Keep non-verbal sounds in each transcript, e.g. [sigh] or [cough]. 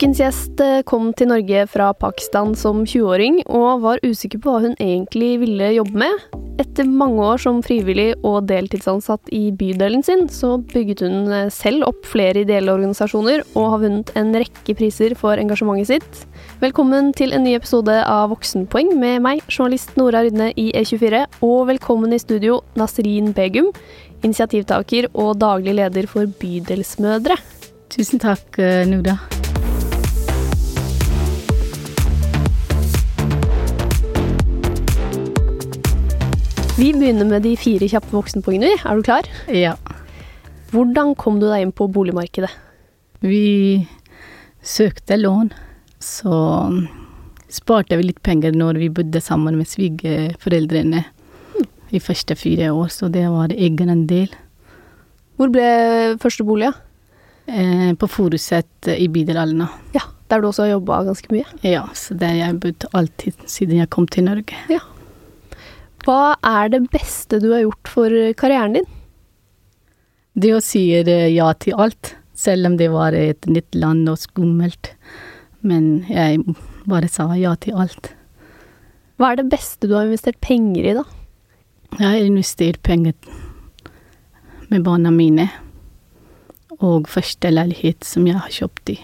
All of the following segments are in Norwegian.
Ukens gjest eh, kom til Norge fra Pakistan som 20-åring, og var usikker på hva hun egentlig ville jobbe med. Etter mange år som frivillig og deltidsansatt i bydelen sin, så bygget hun eh, selv opp flere ideelle organisasjoner, og har vunnet en rekke priser for engasjementet sitt. Velkommen til en ny episode av Voksenpoeng med meg, journalist Nora Rydne i E24, og velkommen i studio Nasrin Begum, initiativtaker og daglig leder for Bydelsmødre. Tusen takk, eh, Vi begynner med de fire kjappe voksenpoengene. Er du klar? Ja. Hvordan kom du deg inn på boligmarkedet? Vi søkte lån, så sparte vi litt penger når vi bodde sammen med svigerforeldrene i første fire år, så det var egenandel. Hvor ble første bolig? Eh, på Furuset i bydel Alna. Ja, der du også har jobba ganske mye? Ja, så der jeg har bodd alltid siden jeg kom til Norge. Ja. Hva er det beste du har gjort for karrieren din? Det å si ja til alt, selv om det var et nytt land og skummelt. Men jeg bare sa ja til alt. Hva er det beste du har investert penger i, da? Jeg har investert penger med barna mine. Og første leilighet som jeg har kjøpt i.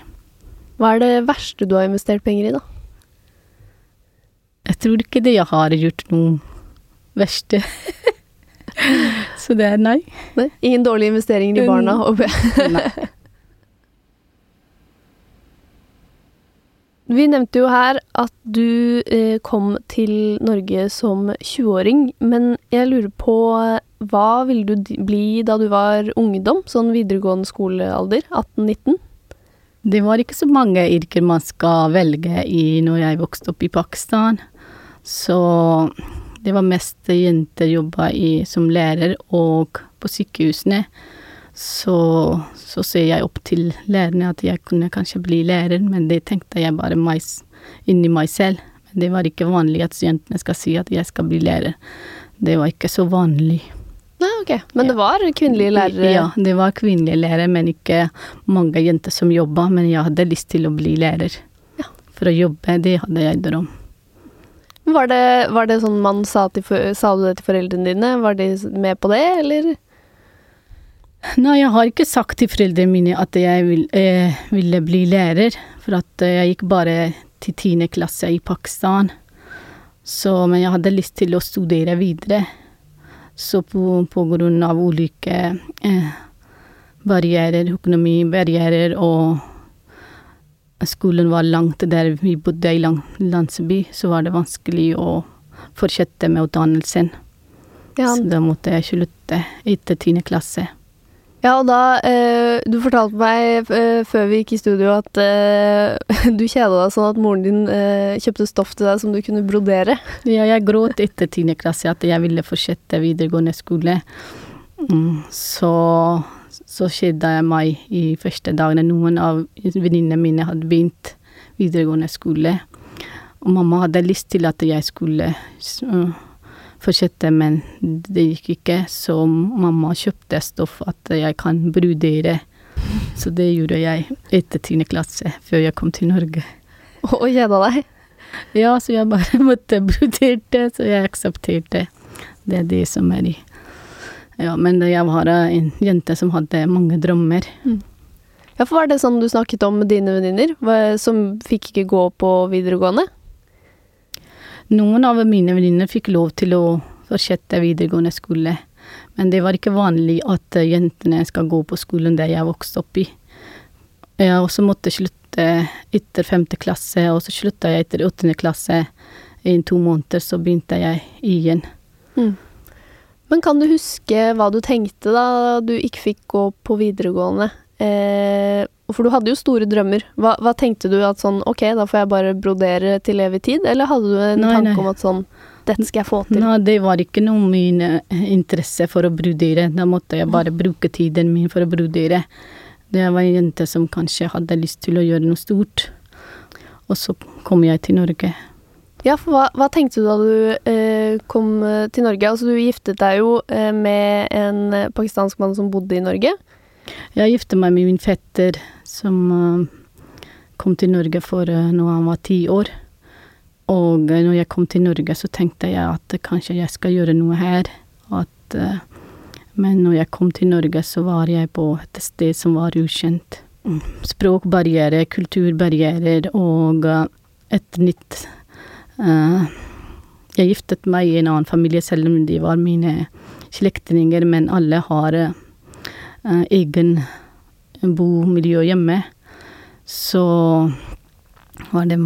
Hva er det verste du har investert penger i, da? Jeg tror ikke det jeg har gjort noe verste. [laughs] Så det er nei. nei. Ingen dårlige investeringer i barna, håper jeg. [laughs] nei. Vi nevnte jo her at du eh, kom til Norge som 20-åring, men jeg lurer på hva ville du bli da du var ungdom, sånn videregående skolealder, 18-19? Det var ikke så mange yrker man skal velge i når jeg vokste opp i Pakistan, så det var mest jenter jobba i som lærer og på sykehusene. Så, så ser jeg opp til lærerne at jeg kunne kanskje bli lærer, men det tenkte jeg bare meg, inni meg selv. Men det var ikke vanlig at jentene skal si at jeg skal bli lærer. Det var ikke så vanlig. Nei, ok. Men det var kvinnelige lærere? Ja, det var kvinnelige lærere, men ikke mange jenter som jobba. Men jeg hadde lyst til å bli lærer. Ja. For å jobbe, det hadde jeg drøm. Var det, var det sånn man sa, til, sa du det til foreldrene dine? Var de med på det, eller? Nei, jeg har ikke sagt til foreldrene mine at jeg vil, eh, ville bli lærer, for at eh, jeg gikk bare til tiende klasse i Pakistan. Så, men jeg hadde lyst til å studere videre. Så på, grunn av ulike eh, barrierer, økonomibarrierer og skolen var langt der vi bodde i lang, landsby, så var det vanskelig å fortsette med utdannelsen. Ja. Så da måtte jeg slutte etter tiende klasse. Ja, og da eh, Du fortalte meg eh, før vi gikk i studio at eh, [laughs] du kjeda deg sånn at moren din eh, kjøpte stoff til deg som du kunne brodere. Ja, jeg gråt etter tiende klasse at jeg ville fortsette videregående skole. Mm, så så skjedde jeg meg i første dagene. Noen av venninnene mine hadde begynt videregående skole. Og mamma hadde lyst til at jeg skulle fortsette, men det gikk ikke. Så mamma kjøpte stoff at jeg kan brodere. Så det gjorde jeg etter tiende klasse, før jeg kom til Norge. Og kjeda deg? Ja, så jeg bare [laughs] måtte brodere, så jeg aksepterte. Det er det som er i ja, men jeg var en jente som hadde mange drømmer. Mm. Ja, for var det sånn du snakket om med dine venninner, som fikk ikke gå på videregående? Noen av mine venninner fikk lov til å fortsette videregående skole, men det var ikke vanlig at jentene skal gå på skolen der jeg vokste opp i. Jeg også måtte slutte etter femte klasse, og så slutta jeg etter åttende klasse. I to måneder så begynte jeg igjen. Mm. Men kan du huske hva du tenkte da du ikke fikk gå på videregående? Eh, for du hadde jo store drømmer. Hva, hva, tenkte du at sånn ok, da får jeg bare brodere til evig tid, eller hadde du en nei, tanke nei. om at sånn dette skal jeg få til? Nei, det var ikke noe min eh, interesse for å brodere. Da måtte jeg bare bruke tiden min for å brodere. Det var en jente som kanskje hadde lyst til å gjøre noe stort. Og så kom jeg til Norge. Ja, for hva, hva tenkte du da du eh, kom eh, til Norge? Altså, du giftet deg jo eh, med en eh, pakistansk mann som bodde i Norge. Jeg giftet meg med min fetter som uh, kom til Norge for uh, når han var ti år. Og uh, når jeg kom til Norge, så tenkte jeg at kanskje jeg skal gjøre noe her. At, men når jeg kom til Norge, så var jeg på et sted som var ukjent. Språkbarrierer, kulturbarrierer og et nytt Jeg giftet meg i en annen familie, selv om de var mine slektninger, men alle har egen bomiljø hjemme så var det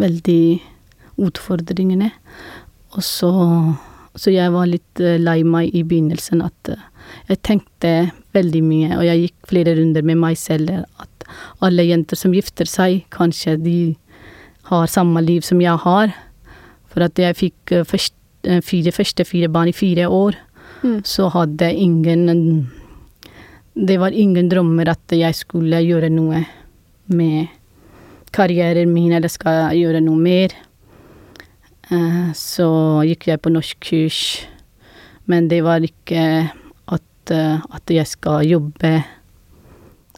veldig utfordringene. Og så Så jeg var litt eh, lei meg i begynnelsen at eh, jeg tenkte veldig mye, og jeg gikk flere runder med meg selv, at alle jenter som gifter seg, kanskje de har samme liv som jeg har. For at jeg fikk eh, først, fire, første fire barn i fire år, mm. så hadde jeg ingen Det var ingen drømmer at jeg skulle gjøre noe med karrieren min, eller skal jeg gjøre noe mer. Uh, så gikk jeg på norskkurs, men det var ikke at, at jeg skal jobbe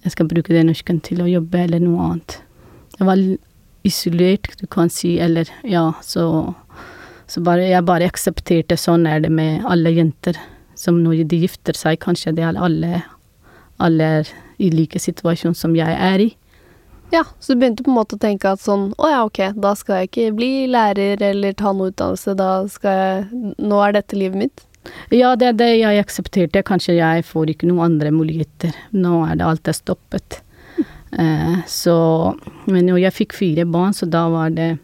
Jeg skal bruke den norsken til å jobbe, eller noe annet. Jeg var isolert, du kan si, eller ja, så så bare, jeg bare aksepterte sånn er det med alle jenter. Som når de gifter seg, kanskje det er alle, alle er i like situasjon som jeg er i. Ja, så du begynte på en måte å tenke at sånn Å ja, ok, da skal jeg ikke bli lærer eller ta noe utdannelse, da skal jeg Nå er dette livet mitt? Ja, det er det jeg aksepterte. Kanskje jeg får ikke noen andre muligheter. Nå er det alt er stoppet. Uh, så Men når jeg fikk fire barn, så da var det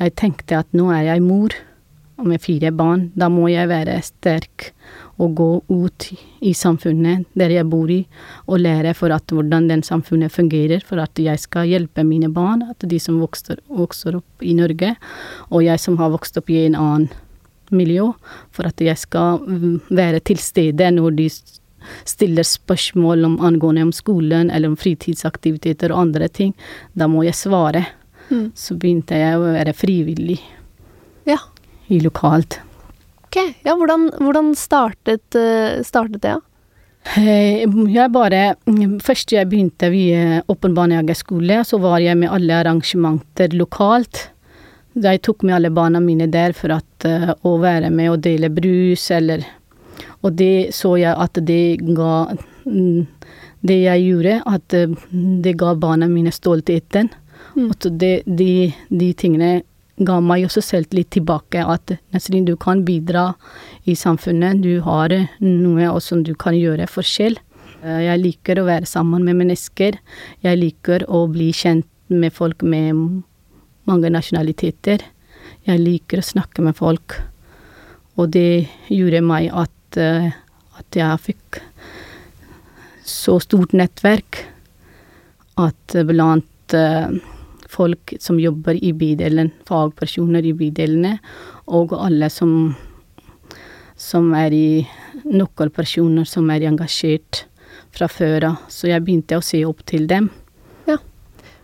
Jeg tenkte at nå er jeg mor og med fire barn. Da må jeg være sterk og gå ut i samfunnet der jeg bor i, og lære for at hvordan den samfunnet fungerer, for at jeg skal hjelpe mine barn, at de som vokser, vokser opp i Norge, og jeg som har vokst opp i en annen miljø, for at jeg skal være til stede når de stiller spørsmål om angående om skolen eller om fritidsaktiviteter og andre ting. Da må jeg svare. Mm. Så begynte jeg å være frivillig ja. i lokalt. Ok, ja, hvordan, hvordan startet, eh, startet, det? Eh, jeg bare Først jeg begynte ved Åpen barnehageskole, så var jeg med alle arrangementer lokalt. Jeg tok med alle barna mine der for at, uh, å være med og dele brus, eller Og det så jeg at det ga mm, Det jeg gjorde, at det ga barna mine stoltheten. Mm. At de, de, de tingene ga meg også selvtillit tilbake, at Nesrin, du kan bidra i samfunnet, du har noe som du kan gjøre forskjell. Eh, jeg liker å være sammen med mennesker, jeg liker å bli kjent med folk med mange nasjonaliteter. Jeg liker å snakke med folk, og det gjorde meg at, eh, at jeg fikk så stort nettverk at blant eh, folk som jobber i bydelen, fagpersoner i bydelene, og alle som, som er i nøkkelpersoner som er engasjert fra før av. Så jeg begynte å se opp til dem. Ja.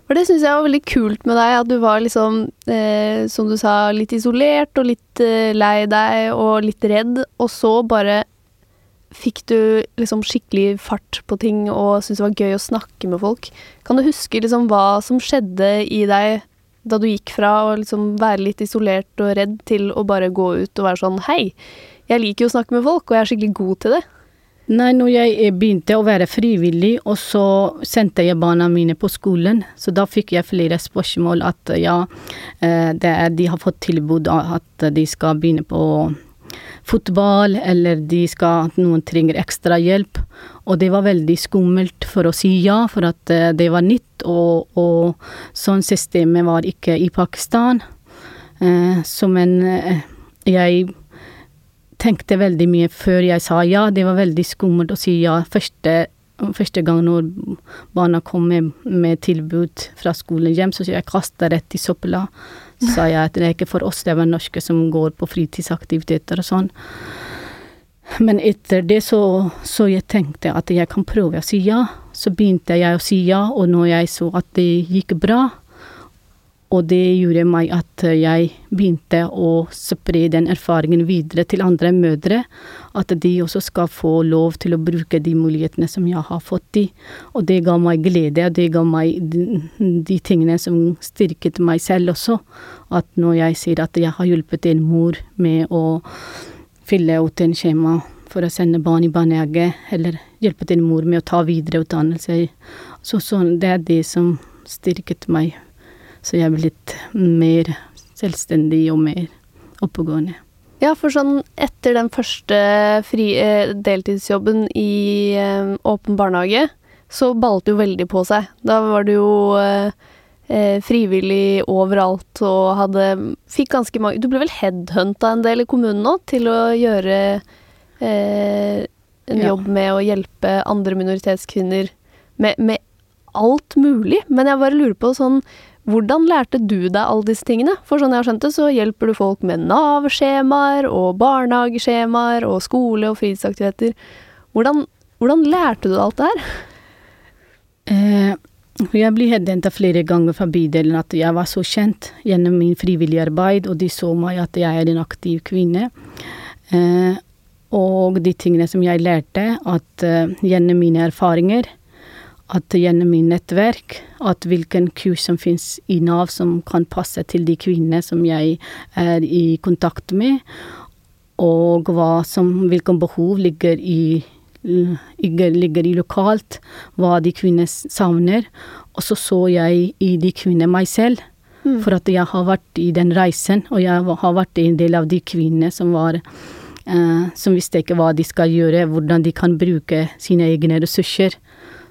For det syns jeg var veldig kult med deg, at du var liksom, eh, som du sa, litt isolert og litt eh, lei deg og litt redd, og så bare Fikk du liksom skikkelig fart på ting og syntes det var gøy å snakke med folk? Kan du huske liksom hva som skjedde i deg da du gikk fra å liksom være litt isolert og redd til å bare gå ut og være sånn Hei, jeg liker jo å snakke med folk, og jeg er skikkelig god til det. Nei, når jeg begynte å være frivillig, og så sendte jeg barna mine på skolen, så da fikk jeg flere spørsmål at ja, eh, er, de har fått tilbud at de skal begynne på fotball, eller de skal, noen trenger ekstra hjelp. Og det var veldig skummelt for å si ja, for at eh, det var nytt, og, og sånn systemet var ikke i Pakistan. Eh, så men eh, jeg tenkte veldig mye før jeg sa ja. Det var veldig skummelt å si ja første, første gang når barna kom med, med tilbud fra skolen hjem, så jeg kasta rett i søpla sa jeg at det er ikke for oss, det er norske som går på fritidsaktiviteter og sånn. Men etter det så, så jeg tenkte at jeg kan prøve å si ja. Så begynte jeg å si ja, og når jeg så at det gikk bra, Og det gjorde meg at jeg begynte å spre den erfaringen videre til andre mødre. At de også skal få lov til å bruke de mulighetene som jeg har fått de. Og det ga meg glede, og det ga meg de, de tingene som styrket meg selv også. At når jeg sier at jeg har hjulpet en mor med å fylle ut en skjema for å sende barn i barnehage, eller hjulpet en mor med å ta videreutdannelse. Så, så det er det som styrket meg så jeg er blitt mer selvstendig og mer oppegående. Ja, for sånn etter den første fri, eh, deltidsjobben i eh, åpen barnehage, så ballet det jo veldig på seg. Da var du jo eh, eh, frivillig overalt og hadde Fikk ganske mange Du ble vel headhunta en del i kommunen nå til å gjøre eh, en ja. jobb med å hjelpe andre minoritetskvinner med, med alt mulig. Men jeg bare lurer på sånn hvordan lærte du deg alle disse tingene? For sånn jeg har skjønt det, så hjelper du folk med Nav-skjemaer og barnehageskjemaer og skole- og fritidsaktiviteter. Hvordan, hvordan, lærte du alt det her? Eh, jeg ble hentet flere ganger fra bydelen at jeg var så kjent gjennom min frivillige arbeid, og de så meg at jeg er en aktiv kvinne. Eh, og de tingene som jeg lærte, at eh, gjennom mine erfaringer at gjennom min nettverk at hvilken kurs som finnes i Nav som kan passe til de kvinnene som jeg er i kontakt med, og hva som, hvilke behov ligger i, ligger i lokalt, hva de kvinnene savner. Og så så jeg i de kvinnene meg selv. Mm. For at jeg har vært i den reisen, og jeg har vært en del av de kvinnene som var eh, som visste ikke hva de skal gjøre, hvordan de kan bruke sine egne ressurser.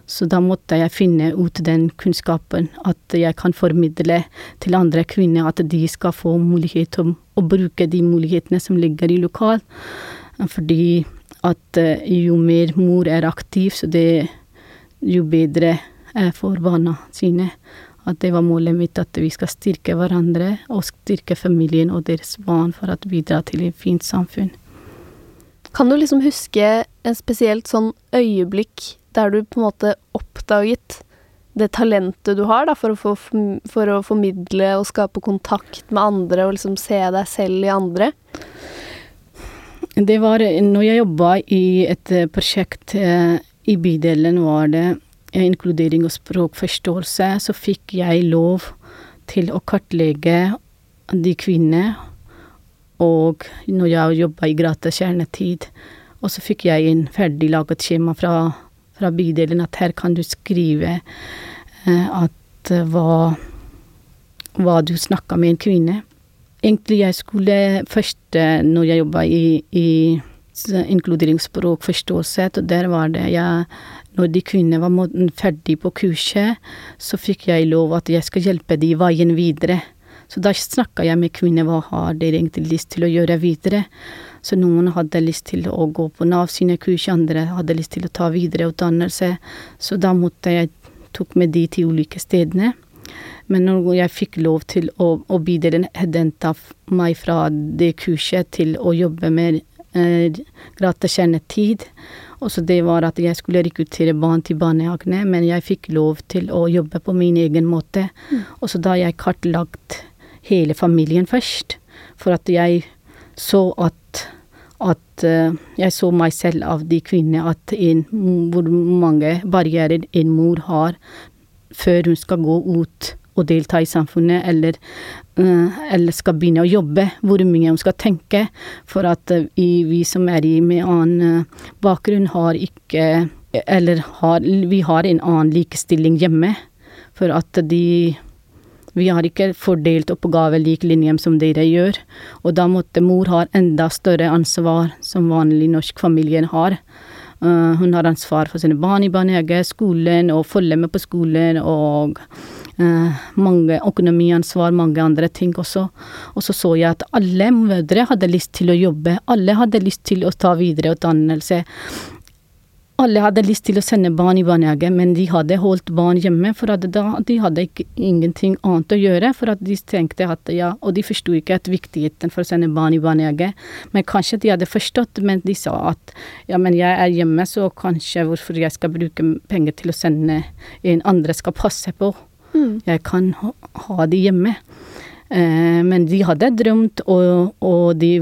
Så da måtte jeg finne ut den kunnskapen, at jeg kan formidle til andre kvinner at de skal få mulighet til å bruke de mulighetene som ligger i lokal. Fordi at eh, jo mer mor er aktiv, så det jo bedre er for barna sine. At det var målet mitt, at vi skal styrke hverandre og styrke familien og deres barn for å bidra til et fint samfunn. Kan du liksom huske en spesielt sånn øyeblikk der du på en måte oppdaget det talentet du har da, for, å få, for å formidle og skape kontakt med andre og liksom se deg selv i andre? Det var når jeg jobba i et eh, prosjekt eh, i bydelen, var det inkludering og språkforståelse, så fikk jeg lov til å kartlegge de kvinnene. Og når jeg jobba i gratis kjernetid, og så fikk jeg inn ferdig laget skjema fra fra bydelen at her kan du skrive eh, at eh, hva, hva du snakka med en kvinne. Egentlig jeg skulle først, eh, når jeg jobba i, i inkluderingsspråkforståelse, og der var det jeg Når de kvinnene var ferdig på kurset, så fikk jeg lov at jeg skal hjelpe de veien videre. Så da snakka jeg med kvinner, hva har dere egentlig lyst til å gjøre videre? Så noen hadde lyst til å gå på Nav sine kurs, andre hadde lyst til å ta videreutdannelse. Så da måtte jeg tok med de til ulike stedene. Men når jeg fikk lov til å, å bidra henta meg fra det kurset til å jobbe med eh, gratis kjernetid, og så det var at jeg skulle rekruttere barn til barnehagene, men jeg fikk lov til å jobbe på min egen måte. Mm. Og så da jeg kartlagt hele familien først, for at jeg så at at uh, jeg så meg selv av de kvinnene at en, hvor mange barrierer en mor har før hun skal gå ut og delta i samfunnet, eller, uh, eller skal begynne å jobbe, hvor mye hun skal tenke. For at uh, vi som er med annen bakgrunn, har ikke Eller har, vi har en annen likestilling hjemme. For at de vi har ikke fordelt oppgaver lik linje som dere gjør, og da måtte mor ha enda større ansvar som vanlig norsk familie har. Uh, hun har ansvar for sine barn i barnehage, skolen, og følge med på skolen, og uh, mange økonomiansvar, mange andre ting også. Og så så jeg at alle mødre hadde lyst til å jobbe, alle hadde lyst til å ta videreutdannelse. Alle hadde lyst til å sende barn i barnehage, men de hadde holdt barn hjemme, for da, de hadde ikke, ingenting annet å gjøre, for at de tenkte at ja, og de forsto ikke at viktigheten for å sende barn i barnehage, men kanskje de hadde forstått, men de sa at ja, men jeg er hjemme, så kanskje hvorfor jeg skal bruke penger til å sende en andre skal passe på. Mm. Jeg kan ha, ha de hjemme. Eh, men de hadde drømt, og, og de,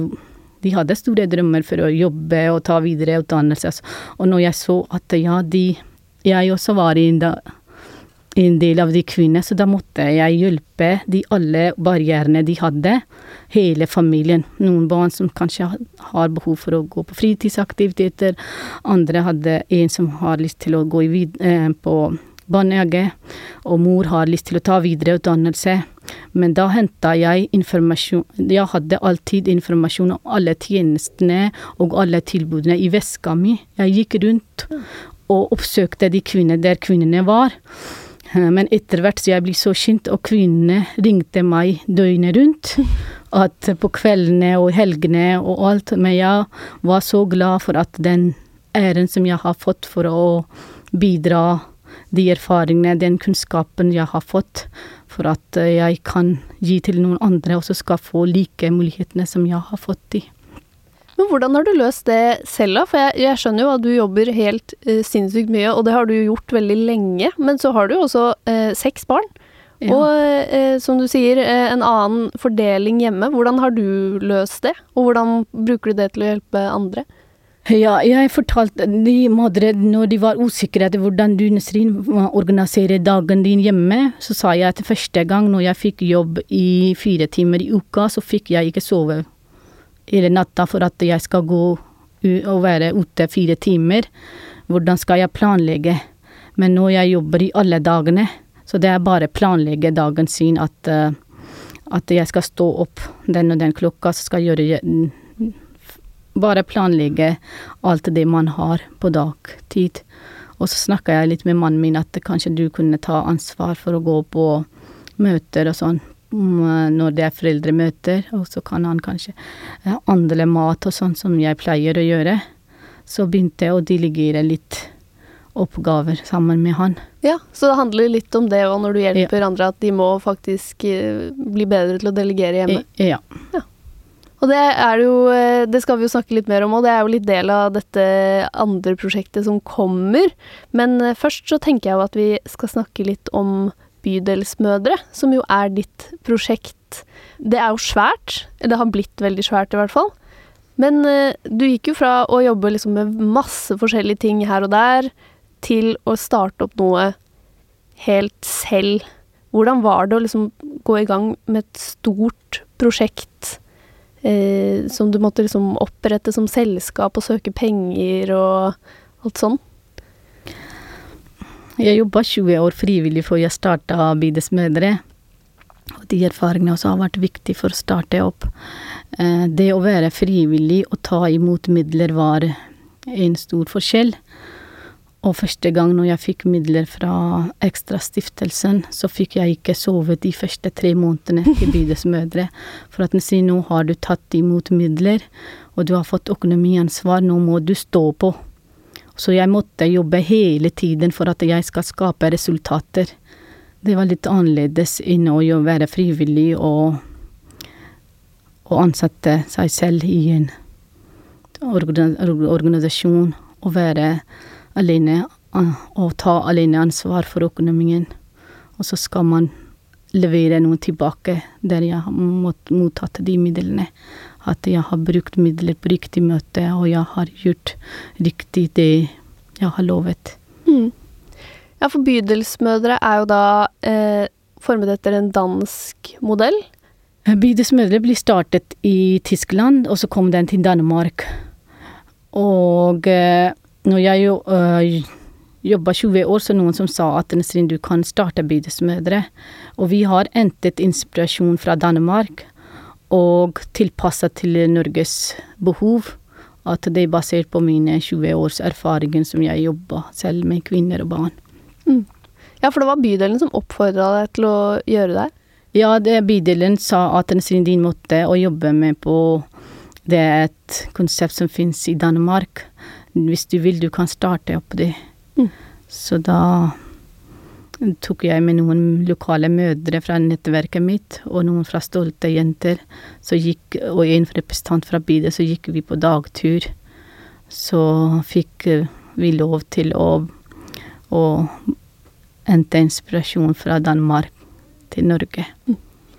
de hadde store drømmer for å jobbe og ta videre utdannelse. Og når jeg så at ja, de Jeg også var en, da, en del av de kvinnene, så da måtte jeg hjelpe de alle barrierene de hadde, hele familien. Noen barn som kanskje har behov for å gå på fritidsaktiviteter, andre hadde en som har lyst til å gå vid eh, på barnehage, og mor har lyst til å ta videreutdannelse. Men da henta jeg informasjon Jeg hadde alltid informasjon om alle tjenestene og alle tilbudene i veska mi. Jeg gikk rundt og oppsøkte de kvinnene der kvinnene var. Eh, men etter hvert så jeg ble så kjent, og kvinnene ringte meg døgnet rundt. [laughs] At på kveldene og helgene og alt. Men jeg var så glad for at den æren som jeg har fått for å bidra de erfaringene, den kunnskapen jeg har fått, for at eh, jeg kan gi til noen andre, og så skal få like mulighetene som jeg har fått de. Men hvordan har du løst det selv, da? For jeg, jeg skjønner jo at du jobber helt eh, sinnssykt mye, og det har du jo gjort veldig lenge. Men så har du jo også eh, seks barn. Ja. Og eh, som du sier, en annen fordeling hjemme. Hvordan har du løst det? Og hvordan bruker du det til å hjelpe andre? Ja, jeg fortalte de mødre når de var usikre på hvordan du Nesrin organiserer dagen din hjemme, så sa jeg at første gang når jeg fikk jobb i fire timer i uka, så fikk jeg ikke sove hele natta for at jeg skal gå og være ute fire timer. Hvordan skal jeg planlegge? Men nå jeg jobber i alle dagene, så det er bare planlegge dagen sin at, uh, at jeg skal stå opp den og den klokka, så skal jeg gjøre Bare planlegge alt det man har på dagtid. Og så snakka jeg litt med mannen min at kanskje du kunne ta ansvar for å gå på møter og sånn når det er foreldremøter, og så kan han kanskje handle mat og sånn som jeg pleier å gjøre. Så begynte jeg å delegere litt oppgaver sammen med han. Ja, så det handler litt om det òg når du hjelper ja. andre, at de må faktisk eh, bli bedre til å delegere hjemme? Ja. ja. Og det er jo eh, Det skal vi jo snakke litt mer om, og det er jo litt del av dette andre prosjektet som kommer. Men eh, først så tenker jeg jo at vi skal snakke litt om Bydelsmødre, som jo er ditt prosjekt. Det er jo svært. Det har blitt veldig svært, i hvert fall. Men uh, du gikk jo fra å jobbe liksom med masse forskjellige ting her og der, til å starte opp noe helt selv. Hvordan var det å liksom gå i gang med et stort prosjekt eh, som du måtte liksom opprette som selskap og søke penger og alt sånn? Jeg jobba 20 år frivillig før jeg starta Bydelsmødre. Og de erfaringene også har vært viktige for å starte opp. Eh, det å være frivillig og ta imot midler var en stor forskjell. Og første gang når jeg fikk midler fra Ekstrastiftelsen, så fikk jeg ikke sove de første tre månedene til [laughs] Bydelsmødre. For at den sier nå har du tatt imot midler, og du har fått økonomiansvar, nå må du stå på. Så jeg måtte jobbe hele tiden for at jeg skal skape resultater. Det var litt annerledes enn å være frivillig og, og ansette seg selv i en organisasjon og være alene og ta alene ansvar for økonomien. Og så skal man levere noe tilbake der jeg har mottatt de midlene at jeg har brukt midler på riktig møte, og jeg har gjort riktig det jeg har lovet. Mm. Ja, for Bydelsmødre er jo da eh, formet etter en dansk modell? Eh, Bydelsmødre ble startet i Tyskland, og så kom den til Danmark. Og eh, når jeg jo, øh, jobba 20 år, så noen som sa at Nesrin, du kan starte Bydelsmødre. Og vi har hentet inspirasjon fra Danmark og tilpassa til Norges behov. At det er basert på mine 20 års erfaringer som jeg jobba selv med kvinner og barn. Mm. Ja, for det var bydelen som oppfordra deg til å gjøre det? Ja, det bydelen sa at Nesrin, din måte å jobbe med på Det er et konsept som finnes i Danmark. Hvis du vil, du kan starte opp det. Mm. Så da tok jeg med noen lokale mødre fra nettverket mitt, og noen fra Stolte jenter, gikk, og en representant fra bydelen, så gikk vi på dagtur. Så fikk vi lov til å, å hente inspirasjon fra Danmark til Norge.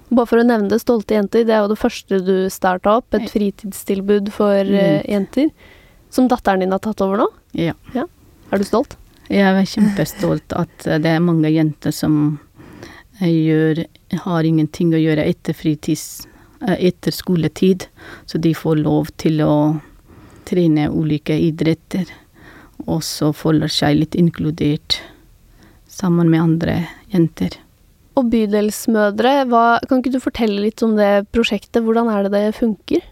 Bare for å nevne det, Stolte jenter, det er jo det første du starta opp. Et fritidstilbud for mm. jenter. Som datteren din har tatt over nå. Ja. Er du stolt? Jeg er kjempestolt at eh, det er mange jenter som eh, gjør Har ingenting å gjøre etter fritids... eh, Etter skoletid. Så de får lov til å trene ulike idretter. Og så føler seg litt inkludert sammen med andre jenter. Og Bydelsmødre, hva, kan ikke du fortelle litt om det prosjektet? Hvordan er det det funker?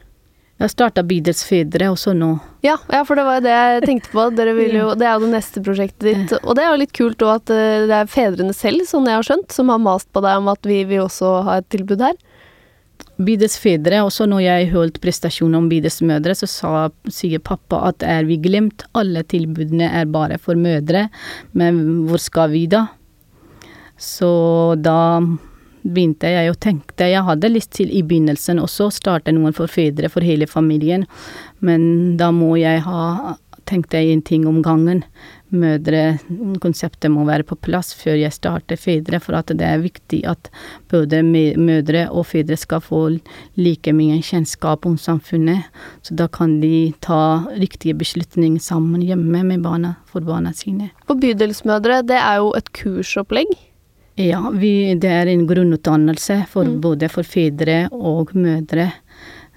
Jeg starta Bydelsfedre, også nå. Ja, ja, for det var jo det jeg tenkte på. Jo, det er jo det neste prosjektet ditt. Og det er jo litt kult òg at eh, det er fedrene selv, sånn jeg har skjønt, som har mast på deg om at vi vil også ha et tilbud her. Bydelsfedre, og så når jeg holdt prestasjon om bydelsmødre, så sa, sier pappa at er vi glemt, alle tilbudene er bare for mødre, men hvor skal vi da? Så da begynte jeg å tenke Jeg hadde lyst til i begynnelsen også å starte noen for fedre, for hele familien, men da må jeg ha tenkt en ting om gangen. Mødre, konseptet må være på plass før jeg starter fedre, for at det er viktig at både mødre og fedre skal få like mye kjennskap om samfunnet. Så da kan de ta riktige beslutninger sammen hjemme med barna, for barna sine. Og Bydelsmødre, det er jo et kursopplegg. Ja, vi, det er en grunnutdannelse for mm. både for fedre og mødre,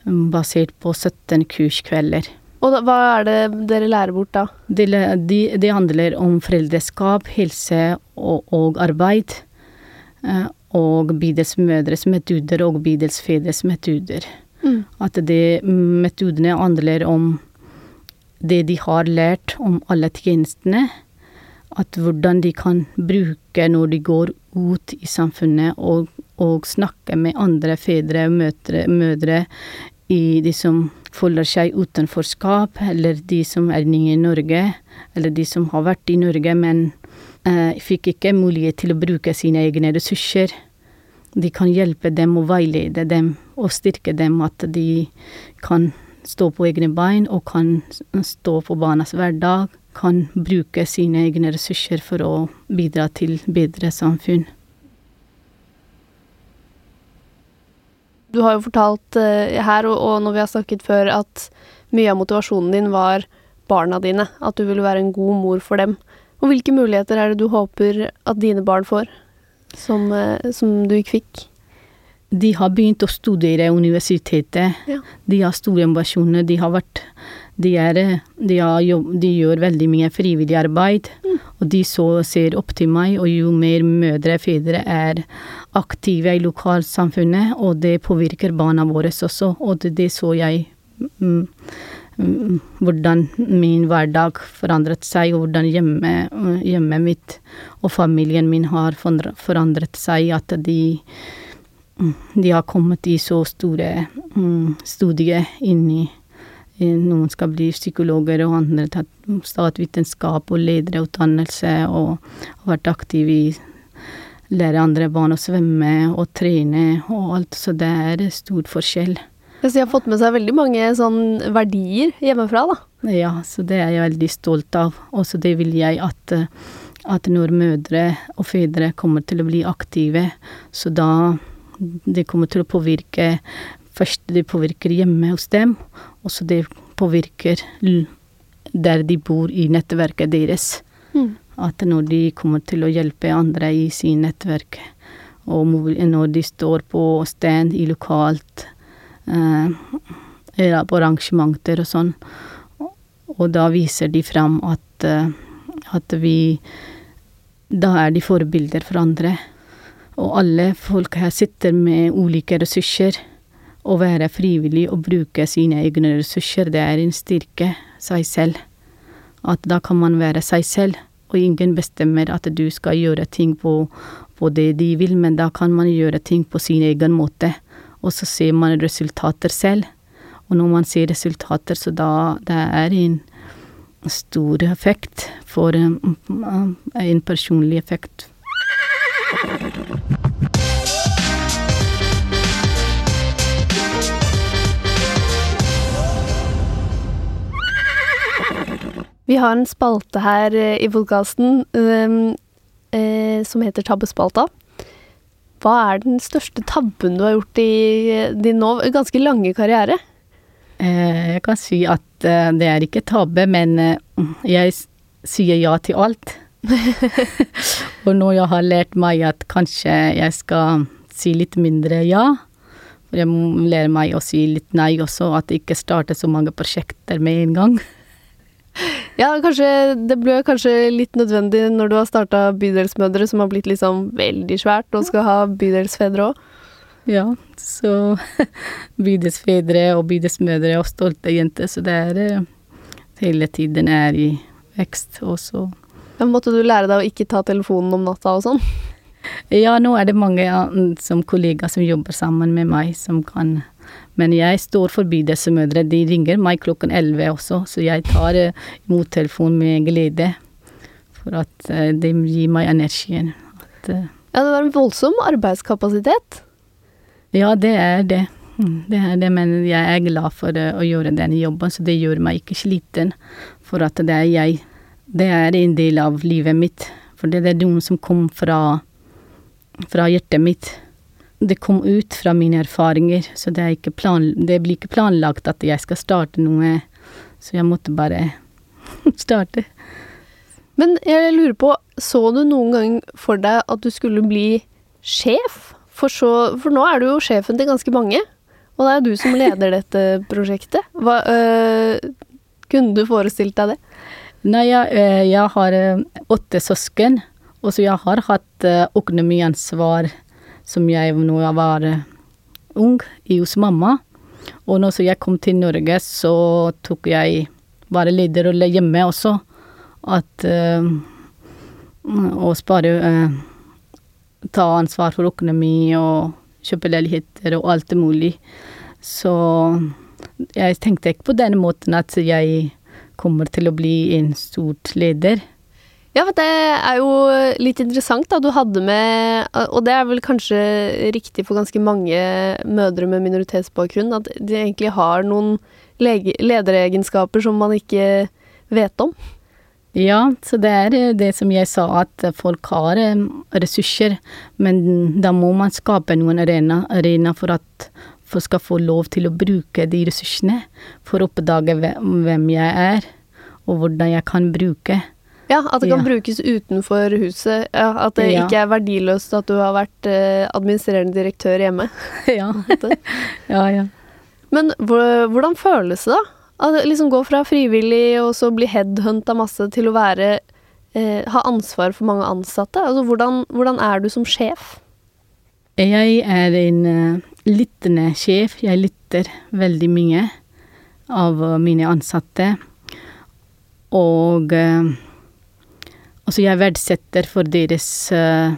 basert på 17 kurskvelder. Og da, hva er det dere lærer bort da? Det, de, de handler om foreldreskap, helse og, og arbeid. Eh, og bydelsmødres metoder og bydelsfedres metoder. Mm. At de metodene handler om det de har lært om alle tjenestene. At hvordan de kan bruke når de går ut i samfunnet og, og snakke med andre fedre og mødre i de som føler seg utenforskap, eller de som er nye i Norge, eller de som har vært i Norge, men eh, fikk ikke mulighet til å bruke sine egne ressurser. De kan hjelpe dem og veilede dem og styrke dem, at de kan stå på egne bein og kan stå på barnas hverdag, kan bruke sine egne ressurser for å bidra til bedre samfunn. Du har jo fortalt uh, her, og, når vi har snakket før, at mye av motivasjonen din var barna dine. At du ville være en god mor for dem. Og hvilke muligheter er det du håper at dine barn får, som, uh, som du ikke fikk? De har begynt å studere universitetet. Ja. De har store ambisjoner. De har vært de, er, de, jobb, de, gjør veldig mye frivillig arbeid, mm. og de så ser opp til meg, og jo mer mødre og fedre er aktive i lokalsamfunnet, og det påvirker barna våre også, og det, det så jeg mm, mm, hvordan min hverdag forandret seg, og hvordan hjemmet, hjemme mitt og familien min har forandret seg, at de mm, de har kommet i så store mm, studier inn i noen skal bli psykologer, og andre tatt statsvitenskap og lederutdannelse, og har vært aktiv i lære andre barn å svømme og trene og alt, så det er stor forskjell. Så de har fått med seg veldig mange sånn verdier hjemmefra, da? Ja, så det er jeg veldig stolt av. Og så det vil jeg at, at når mødre og fedre kommer til å bli aktive, så da det kommer til å påvirke Først det påvirker hjemme hos dem, og så det påvirker der de bor i nettverket deres. Mm. At når de kommer til å hjelpe andre i sin nettverk, og når de står på stand i lokalt eh, på arrangementer og sånn, og da viser de fram at, eh, at vi Da er de forbilder for andre. Og alle folk her sitter med ulike ressurser. Å være frivillig og bruke sine egne ressurser, det er en styrke seg selv. At da kan man være seg selv, og ingen bestemmer at du skal gjøre ting på, på det de vil, men da kan man gjøre ting på sin egen måte. Og så ser man resultater selv. Og når man ser resultater, så da det er en stor effekt for en personlig effekt. Vi har en spalte her eh, i podkasten um, eh, som heter Tabbespalta. Hva er den største tabben du har gjort i din nå ganske lange karriere? Eh, jeg kan si at eh, det er ikke tabbe, men eh, jeg sier ja til alt. [laughs] og nå jeg har lært meg at kanskje jeg skal si litt mindre ja. For jeg lærer meg å si litt nei også, at jeg ikke starter så mange prosjekter med en gang. Ja, kanskje det ble kanskje litt nødvendig når du har starta Bydelsmødre, som har blitt liksom veldig svært, og skal ha bydelsfedre òg. Ja, så [laughs] bydelsfedre og bydelsmødre og stolte jenter, så det er eh, hele tiden er i vekst også. Ja, måtte du lære deg å ikke ta telefonen om natta og sånn? Ja, nå er det mange som kollegaer som jobber sammen med meg, som kan Men jeg står forbi disse mødre. De ringer meg klokken elleve også, så jeg tar imot telefonen med glede. For at de gir meg energien. At, ja, det var en voldsom arbeidskapasitet? Ja, det er det. Det er det, men jeg er glad for å gjøre denne jobben, så det gjør meg ikke sliten. For at det er jeg. Det er en del av livet mitt. For det er noen som kom fra fra hjertet mitt. Det kom ut fra mine erfaringer, så det, plan, det blir ikke planlagt at jeg skal starte noe, så jeg måtte bare [laughs] starte. Men jeg lurer på, så du noen gang for deg at du skulle bli sjef? For, så, for nå er du jo sjefen til ganske mange, og det er du som leder [laughs] dette prosjektet. Hva, øh, kunne du forestilt deg det? Nei, jeg, øh, jeg har øh, åtte søsken, og så jeg har hatt uh, økonomiansvar som jeg når jeg var uh, ung, hos mamma. Og når jeg kom til Norge, så tok jeg bare lederrolle hjemme også. At øh, Å spare Ta ansvar for økonomi og kjøpe leiligheter og alt mulig. Så jeg tenkte ikke på den måten at jeg kommer til å bli en stort leder. Ja, for det er jo litt interessant, da. Du hadde med Og det er vel kanskje riktig for ganske mange mødre med minoritetsbakgrunn, at de egentlig har noen lederegenskaper som man ikke vet om. Ja, så det er det som jeg sa, at folk har ressurser, men da må man skape noen arena, arena for at folk skal få lov til å bruke de ressursene, for å oppdage hvem jeg er, og hvordan jeg kan bruke. Ja, at det kan ja. brukes utenfor huset. Ja, at det ja. ikke er verdiløst at du har vært eh, administrerende direktør hjemme. [laughs] ja. [laughs] ja, ja. Men hvordan føles det, da? Å liksom gå fra frivillig og så bli headhunta masse til å være eh, Ha ansvar for mange ansatte. Altså hvordan, hvordan er du som sjef? Jeg er en uh, lyttende sjef. Jeg lytter veldig mye av mine ansatte. Og uh, Altså, jeg verdsetter for deres uh,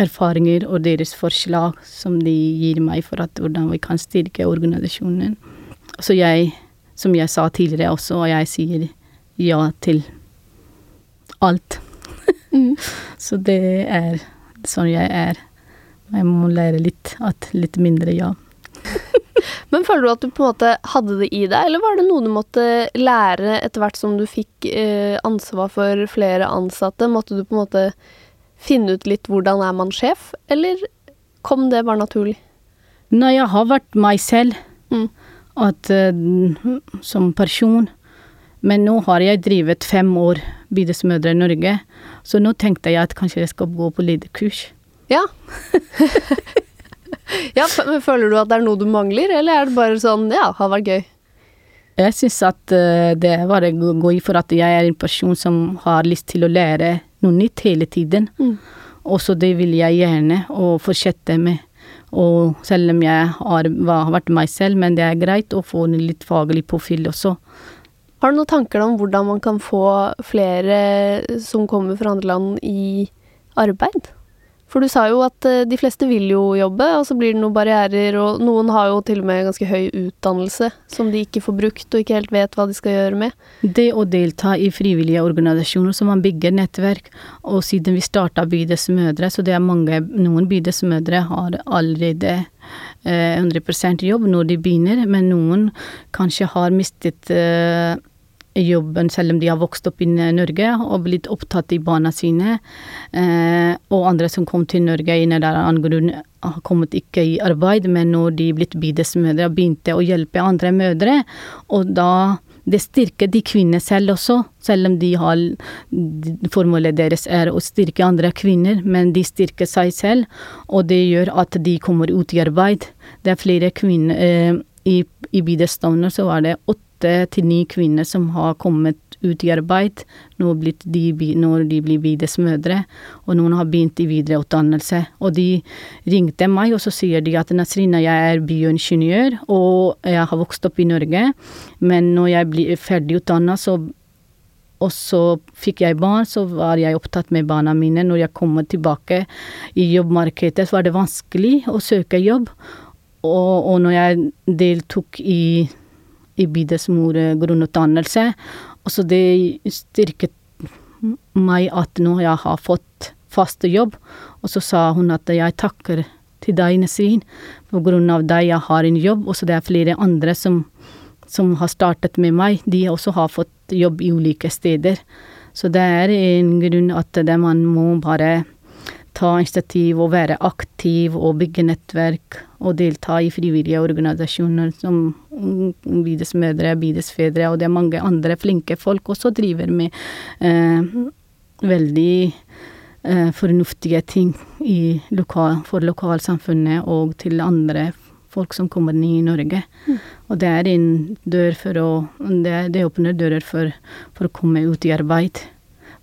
erfaringer og deres forslag som de gir meg for at hvordan vi kan styrke organisasjonen. Så jeg, som jeg sa tidligere også, og jeg sier ja til alt. mm. [laughs] Så det er sånn jeg er. Jeg må lære litt at litt mindre ja. Men føler du at du på en måte hadde det i deg, eller var det noe du måtte lære etter hvert som du fikk eh, ansvar for flere ansatte? Måtte du på en måte finne ut litt hvordan er man sjef, eller kom det bare naturlig? Nei, jeg har vært meg selv. Mm. At uh, som person. Men nå har jeg drevet fem år Bidesmødre i Norge, så nå tenkte jeg at kanskje jeg skal gå på lederkurs. Ja. [laughs] [laughs] ja, men Føler du at det er noe du mangler, eller er det bare sånn ja, har vært gøy? Jeg syns at uh, det var gøy for at jeg er en person som har lyst til å lære noe nytt hele tiden. Mm. Og så det vil jeg gjerne å fortsette med. Og selv om jeg har, har vært meg selv, men det er greit å få en litt faglig påfyll også. Har du noen tanker om hvordan man kan få flere som kommer fra andre land i arbeid? For du sa jo at eh, de fleste vil jo jobbe, og så blir det noen barrierer, og noen har jo til og med ganske høy utdannelse som de ikke får brukt og ikke helt vet hva de skal gjøre med. Det å delta i frivillige organisasjoner så man bygger nettverk, og siden vi starta Bydelsmødre, så det er mange, noen bydelsmødre har allerede 100 eh, jobb når de begynner, men noen kanskje har mistet uh, jobben selv om de har vokst opp i Norge og blitt opptatt i barna sine. Eh, og andre som kom til Norge i en eller annen grunn har kommet ikke i arbeid, men når de blitt bidelsmødre, begynte å hjelpe andre mødre, og da det styrker de kvinner selv også, selv om de har Formålet deres er å styrke andre kvinner, men de styrker seg selv, og det gjør at de kommer ut i arbeid. Det er flere kvinner eh, I i Bidestowner så var det åtte til ni kvinner som har kommet ut i arbeid når, de, når de blir bidesmødre, og noen har begynt i videreutdannelse. Og de ringte meg, og så sier de at Nasrina, jeg er bioingeniør, og jeg har vokst opp i Norge, men når jeg blir ferdig utdanna, så og så fikk jeg barn, så var jeg opptatt med barna mine. Når jeg kom tilbake i jobbmarkedet, så var det vanskelig å søke jobb. Og, og når jeg deltok i, i bidesmor grunnutdannelse, Altså det styrket meg at nå jeg har fått fast jobb, og så sa hun at jeg takker til deg, Nesrin, på grunn av deg jeg har en jobb, og så det er flere andre som, som har startet med meg, de også har fått jobb i ulike steder. Så det er en grunn at man må bare ta initiativ og være aktiv og bygge nettverk og delta i frivillige organisasjoner som Bidesmødre, Bidesfedre, og det er mange andre flinke folk også driver med eh, veldig eh, fornuftige ting lokal, for lokalsamfunnet og til andre folk som kommer inn i Norge. Mm. Og det er en dør for å Det, det åpner dører for, for å komme ut i arbeid.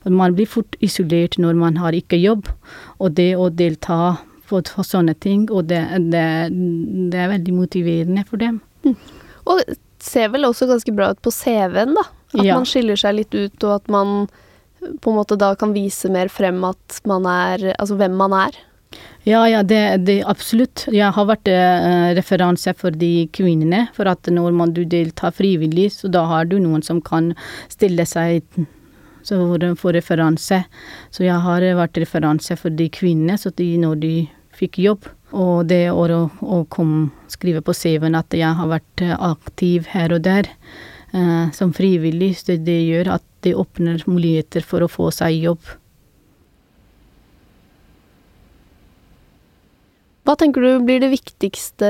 Man blir fort isolert når man har ikke jobb, og det å delta på sånne ting, og det, det, det, er veldig motiverende for dem. Mm. Og ser vel også ganske bra ut på CV-en, da. At ja. man skiller seg litt ut, og at man på en måte da kan vise mer frem at man er Altså hvem man er. Ja, ja, det, det absolutt. Jeg har vært eh, referanse for de kvinnene. For at når man du deltar frivillig, så da har du noen som kan stille seg så for referanse. Så jeg har vært referanse for de kvinnene, så de, når de fikk jobb. Og det året å kom, skrive på CV-en at jeg har vært aktiv her og der eh, som frivillig, så det gjør at det åpner muligheter for å få seg jobb. Hva tenker du blir det viktigste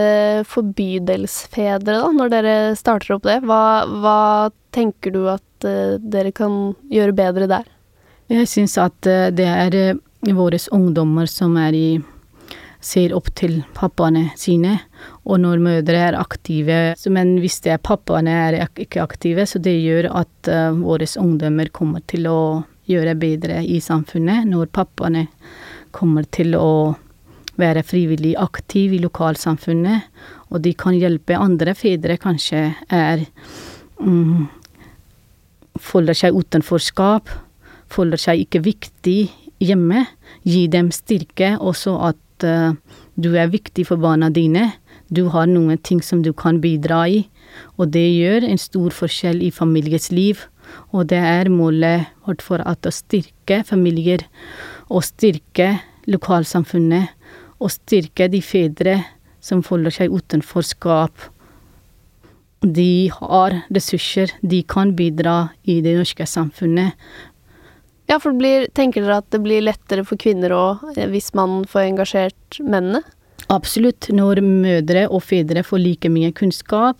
for bydelsfedre, da, når dere starter opp det? Hva, hva tenker du at uh, dere kan gjøre bedre der? Jeg syns at uh, det er uh, våre ungdommer som er i ser opp til pappaene sine, og når mødre er aktive Men hvis det er pappaene er ikke aktive, så det gjør at uh, våre ungdommer kommer til å gjøre bedre i samfunnet. Når pappaene kommer til å være frivillig aktiv i lokalsamfunnet, og de kan hjelpe andre fedre kanskje er mm, Folder seg utenforskap, folder seg ikke viktig hjemme. Gi dem styrke, også at uh, du er viktig for barna dine. Du har noen ting som du kan bidra i, og det gjør en stor forskjell i familiens liv. Og det er målet vårt for at å styrke familier, og styrke lokalsamfunnet, og styrke de fedre som folder seg utenforskap de har ressurser, de kan bidra i det norske samfunnet. Ja, for blir, tenker dere at det blir lettere for kvinner òg, eh, hvis man får engasjert mennene? Absolutt. Når mødre og fedre får like mye kunnskap,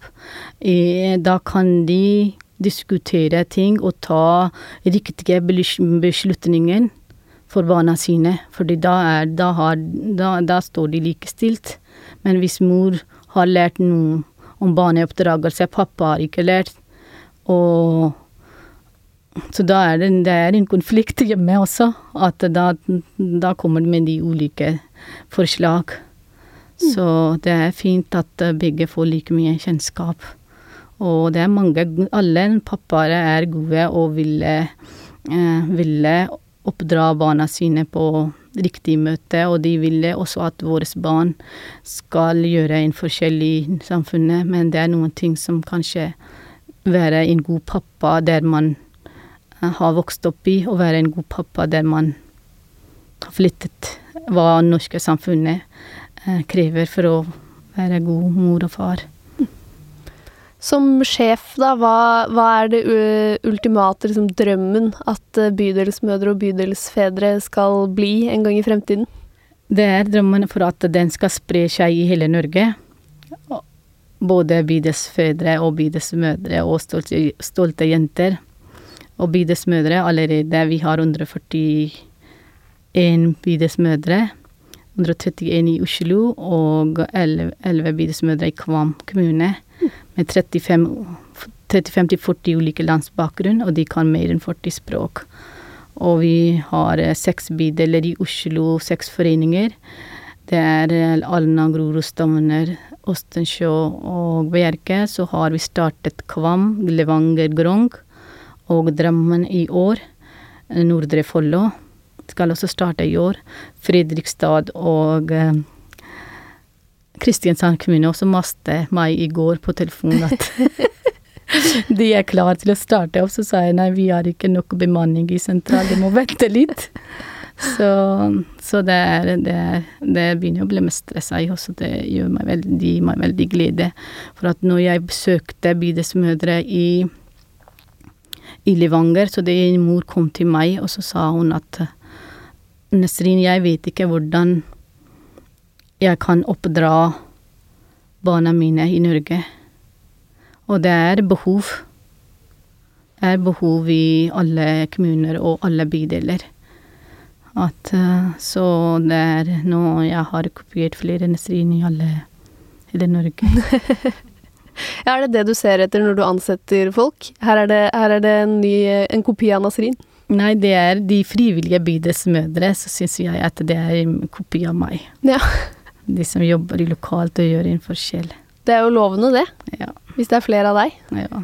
eh, da kan de diskutere ting og ta riktige beslutninger for barna sine. Fordi da, da, da, da står de likestilt. Men hvis mor har lært noe om barneoppdragelse. Pappa har ikke lært. Og så da er det, det er en konflikt [laughs] hjemme også, at da, da kommer det med de ulike forslag. Så det er fint at begge får like mye kjennskap. Og det er mange Alle pappaer er gode og ville, eh, ville oppdra barna sine på riktig møte, og de ville også at våre barn skal gjøre en forskjell i samfunnet, men det er noen ting som kanskje være en god pappa der man eh, har vokst opp i, å være en god pappa der man har flyttet hva norske samfunnet eh, krever for å være god mor og far. Som sjef, da, hva, hva er det ultimate liksom, drømmen at bydelsmødre og bydelsfedre skal bli en gang i fremtiden? Det er drømmen for at den skal spre seg i hele Norge. Både bydelsfedre og bydelsmødre og stolte, stolte jenter. Og bydelsmødre allerede, vi har 141 bydelsmødre. 131 i Oslo og 11 bydelsmødre i Kvam kommune med 35-40 ulike landsbakgrunn, og de kan mer enn 40 språk. Og vi har eh, seks bydeler i Oslo, seks foreninger. Det er eh, Alna, Grorud, Stovner, Ostensjø og Bjerke. Så har vi startet Kvam, Levanger, Grong og Drammen i år. Nordre Follo skal også starte i år. Fredrikstad og eh, Kristiansand kommune også maste meg i går på telefonen at [laughs] de er klare til å starte opp. Så sa jeg nei, vi har ikke nok bemanning i sentral, de må vente litt. Så, så det, er, det, er, det, begynner å bli mest stressa i også. Det gjør meg veldig, gir meg veldig glede. For at når jeg besøkte bydelsmødre i, i Levanger, så det en mor kom til meg, og så sa hun at Nesrin, jeg vet ikke hvordan jeg kan oppdra barna mine i Norge. Og det er behov. Det er behov i alle kommuner og alle bydeler. At, eh, så det er nå jeg har kopiert flere Nesrin i alle hele Norge. [laughs] [laughs] ja, er det det du ser etter når du ansetter folk? Her er det, her er det en, ny, en kopi av Nasrin? Nei, det er de frivillige bydelsmødre, så syns jeg at det er en kopi av meg. Ja [laughs] de som jobber lokalt og gjør en forskjell. Det er jo lovende, det. Ja. Hvis det er flere av deg. Ja.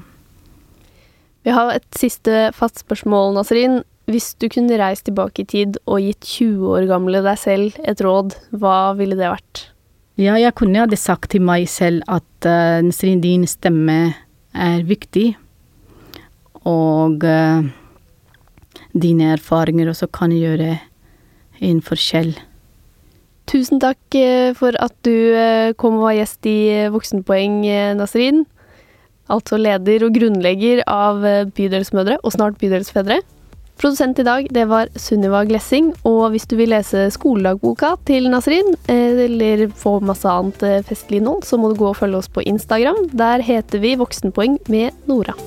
Vi har et siste fast spørsmål, Nasrin. Hvis du kunne reist tilbake i tid og gitt 20 år gamle deg selv et råd, hva ville det vært? Ja, jeg kunne hadde sagt til meg selv at uh, din stemme er viktig, og uh, dine erfaringer også kan gjøre en forskjell. Tusen takk eh, for at du kom og var gjest i Voksenpoeng, Nasrin. Altså leder og grunnlegger av Bydelsmødre, og snart Bydelsfedre. Produsent i dag, det var Sunniva Glessing. Og hvis du vil lese skoledagboka til Nasrin, eller få masse annet festlig innhold, så må du gå og følge oss på Instagram. Der heter vi Voksenpoeng med Nora.